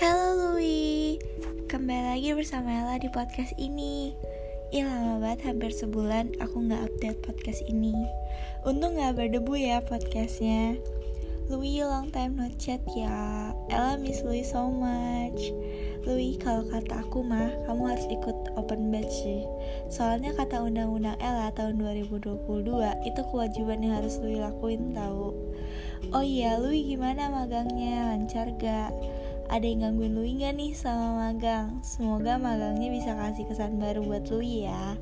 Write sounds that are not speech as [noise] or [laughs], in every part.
Halo Louis, kembali lagi bersama Ella di podcast ini. Ih lama banget, hampir sebulan aku gak update podcast ini. Untung gak berdebu ya podcastnya. Louis long time no chat ya. Ella miss Louis so much. Louis kalau kata aku mah kamu harus ikut open batch sih. Soalnya kata undang-undang Ella tahun 2022 itu kewajiban yang harus Louis lakuin tahu. Oh iya Louis gimana magangnya? Lancar gak? Ada yang gangguin Louis gak nih sama magang? Semoga magangnya bisa kasih kesan baru buat Louis ya.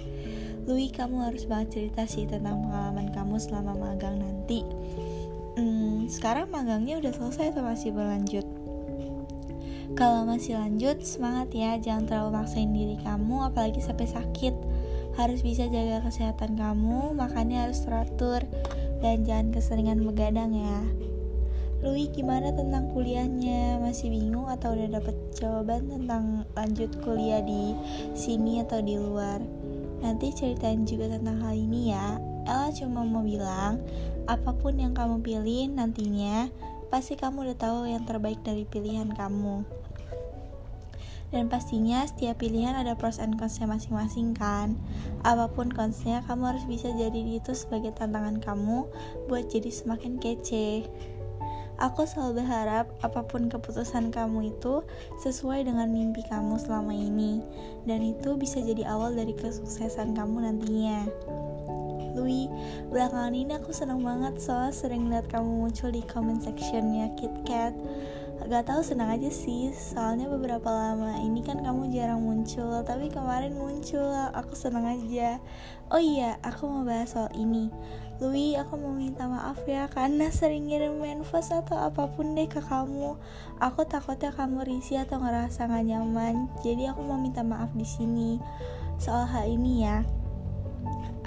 Louis, kamu harus banget cerita sih tentang pengalaman kamu selama magang nanti. Hmm, sekarang magangnya udah selesai atau masih berlanjut? Kalau masih lanjut, semangat ya, jangan terlalu maksain diri kamu, apalagi sampai sakit. Harus bisa jaga kesehatan kamu, makannya harus teratur, dan jangan keseringan begadang ya. Louis gimana tentang kuliahnya? Masih bingung atau udah dapet jawaban tentang lanjut kuliah di sini atau di luar? Nanti ceritain juga tentang hal ini ya. Ella cuma mau bilang, apa pun yang kamu pilih nantinya, pasti kamu udah tahu yang terbaik dari pilihan kamu. Dan pastinya setiap pilihan ada pros and consnya masing-masing kan Apa pun consnya, kamu harus bisa jadi itu sebagai tantangan kamu buat jadi semakin kece Aku selalu berharap apa pun keputusan kamu itu sesuai dengan mimpi kamu selama ini, dan itu bisa jadi awal dari kesuksesan kamu nantinya. Louis, belakangan ini aku senang banget soal sering lihat kamu muncul di comment sectionnya KitKat Gak tau senang aja sih. Soalnya beberapa lama ini kan kamu jarang muncul Tapi kemarin muncul. Aku senang aja. Oh iya aku mau bahas soal ini. Louis aku mau minta maaf ya Karena sering ngirim manifest atau apa pun deh ke kamu. Aku takutnya kamu risih atau ngerasa gak nyaman. Jadi aku mau minta maaf di sini Soal hal ini ya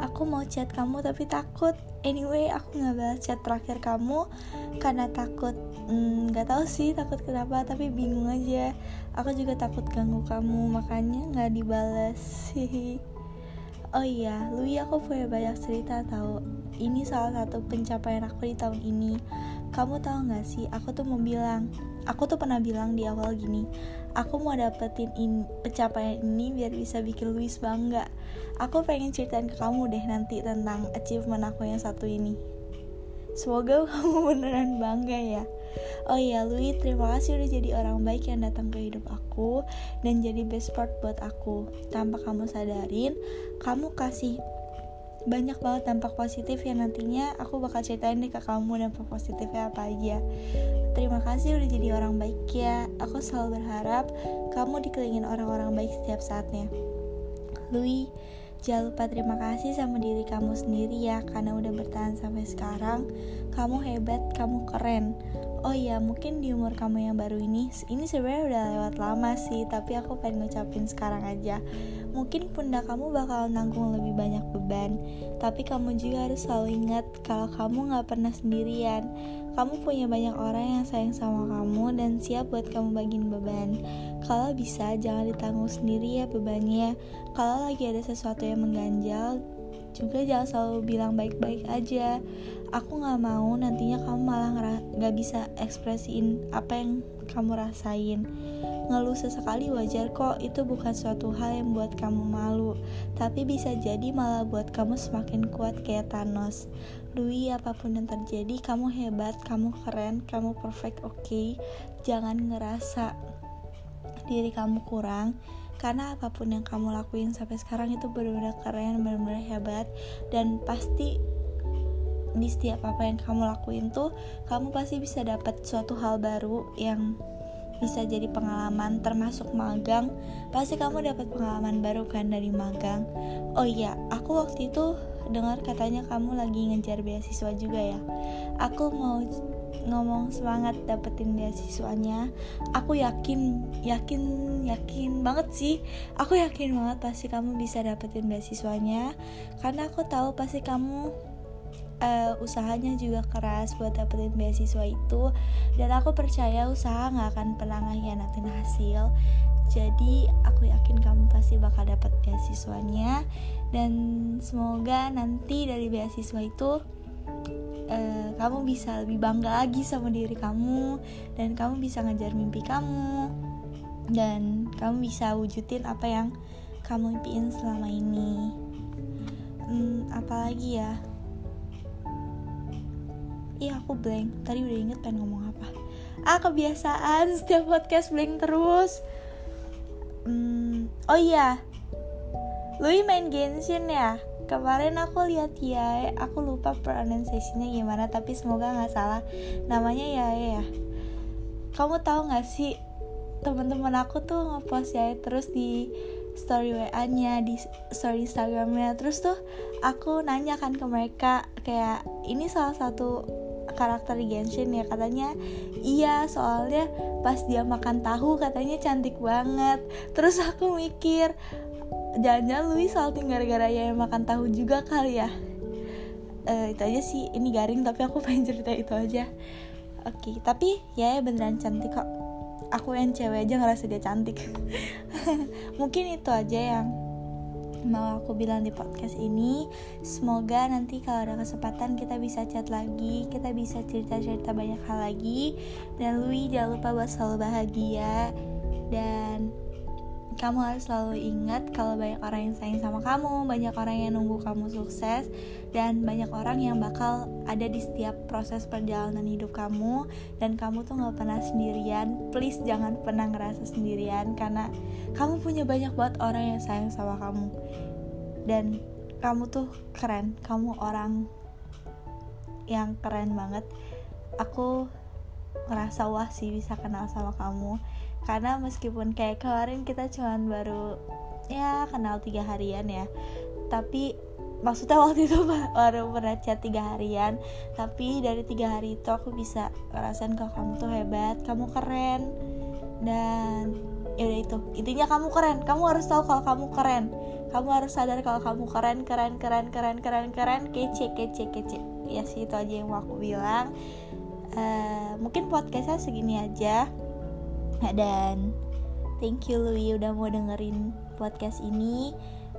Aku mau chat kamu tapi takut. Anyway aku gak balas chat terakhir kamu Karena takut hmm, gak tahu sih takut kenapa tapi bingung aja. Aku juga takut ganggu kamu makanya nggak dibalas [laughs] oh iya Louis aku punya banyak cerita tahu ini salah satu pencapaian aku di tahun ini. Kamu tahu nggak sih aku tuh mau bilang aku tuh pernah bilang di awal gini aku mau dapetin in, pencapaian ini biar bisa bikin Louis bangga aku pengen ceritain ke kamu deh nanti tentang achievement aku yang satu ini Semoga [laughs] kamu beneran bangga ya. Oh iya, Louis, terima kasih udah jadi orang baik yang datang ke hidup aku dan jadi best part buat aku. Tanpa kamu sadarin, kamu kasih banyak banget dampak positif yang nantinya aku bakal ceritain deh ke kamu dampak positifnya apa aja. Terima kasih udah jadi orang baik ya. Aku selalu berharap kamu dikelilingin orang-orang baik setiap saatnya. Louis, Jangan lupa terima kasih sama diri kamu sendiri ya karena udah bertahan sampai sekarang. Kamu hebat, kamu keren. Oh iya, mungkin di umur kamu yang baru ini, ini sebenarnya udah lewat lama sih, tapi aku pengen ngucapin sekarang aja. Mungkin pundak kamu bakal nanggung lebih banyak beban, tapi kamu juga harus selalu ingat kalau kamu gak pernah sendirian. Kamu punya banyak orang yang sayang sama kamu dan siap buat kamu bagiin beban. Kalau bisa, jangan ditanggung sendiri ya bebannya. Kalau lagi ada sesuatu yang mengganjal, juga jangan selalu bilang baik-baik aja. Aku gak mau nantinya kamu malah gak bisa ekspresiin apa yang kamu rasain. Ngeluh sesekali wajar kok, itu bukan suatu hal yang buat kamu malu, tapi bisa jadi malah buat kamu semakin kuat kayak Thanos. Louis, apa pun yang terjadi, kamu hebat, kamu keren, kamu perfect, oke. Okay? Jangan ngerasa diri kamu kurang, karena apa pun yang kamu lakuin sampai sekarang itu benar-benar keren, benar-benar hebat, dan pasti di setiap apa yang kamu lakuin tuh, kamu pasti bisa dapat suatu hal baru yang bisa jadi pengalaman termasuk magang. Pasti kamu dapat pengalaman baru kan dari magang. Oh iya aku waktu itu dengar katanya kamu lagi ngejar beasiswa juga ya. Aku mau ngomong semangat dapetin beasiswanya. Aku yakin yakin yakin banget sih. Aku yakin banget pasti kamu bisa dapetin beasiswanya. Karena aku tahu pasti kamu uh, usahanya juga keras buat dapetin beasiswa itu. Dan aku percaya usaha nggak akan pernah ngehianatin hasil. Jadi aku yakin kamu pasti bakal dapat beasiswanya. Dan semoga nanti dari beasiswa itu uh, kamu bisa lebih bangga lagi sama diri kamu dan kamu bisa ngejar mimpi kamu dan kamu bisa wujudin apa yang kamu impiin selama ini. Hmm, apalagi ya? Iya aku blank. Tadi udah inget pengen ngomong apa. Ah kebiasaan. [laughs] Setiap podcast blank terus. Hmm, Oh iya. Lui main Genshin ya Kemarin aku lihat ya Aku lupa pronunciation-nya gimana Tapi semoga gak salah. Namanya ya ya. Kamu tahu gak sih Teman-teman aku tuh ngepost ya terus di story WA-nya di story Instagramnya. Terus tuh aku nanya kan ke mereka kayak ini salah satu karakter di Genshin ya? Katanya iya soalnya pas dia makan tahu katanya cantik banget. Terus aku mikir jangan-jangan Louis salting gara-gara ya makan tahu juga kali ya? Uh, itu aja sih. Ini garing tapi aku [laughs] pengen cerita itu aja. Oke okay, tapi ya beneran cantik kok. Aku yang cewek aja ngerasa dia cantik. [laughs] Mungkin itu aja yang mau aku bilang di podcast ini. Semoga nanti kalau ada kesempatan kita bisa chat lagi kita bisa cerita-cerita banyak hal lagi. Dan Louis jangan lupa buat selalu bahagia. Dan kamu harus selalu ingat kalau banyak orang yang sayang sama kamu, banyak orang yang nunggu kamu sukses, dan banyak orang yang bakal ada di setiap proses perjalanan hidup kamu. Dan kamu tuh gak pernah sendirian. Please jangan pernah ngerasa sendirian karena kamu punya banyak banget orang yang sayang sama kamu. Dan kamu tuh keren, kamu orang yang keren banget. Aku ngerasa wah sih bisa kenal sama kamu karena meskipun kayak kemarin kita cuman baru ya kenal tiga harian ya. Tapi maksudnya waktu itu [laughs] baru pernah chat tiga harian. Tapi dari tiga hari itu aku bisa ngerasain kalau kamu tuh hebat kamu keren. Dan ya udah itu. Intinya kamu keren. Kamu harus tahu kalau kamu keren. Kamu harus sadar kalau kamu keren keren keren keren keren keren. Kece kece kece. Ya sih itu aja yang mau aku bilang. Uh, mungkin podcastnya segini aja dan thank you Louis udah mau dengerin podcast ini.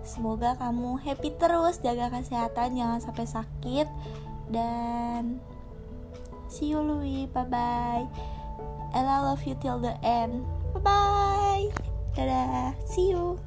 Semoga kamu happy terus jaga kesehatan jangan sampai sakit. Dan see you Louis bye bye and I love you till the end. Bye bye dadah. See you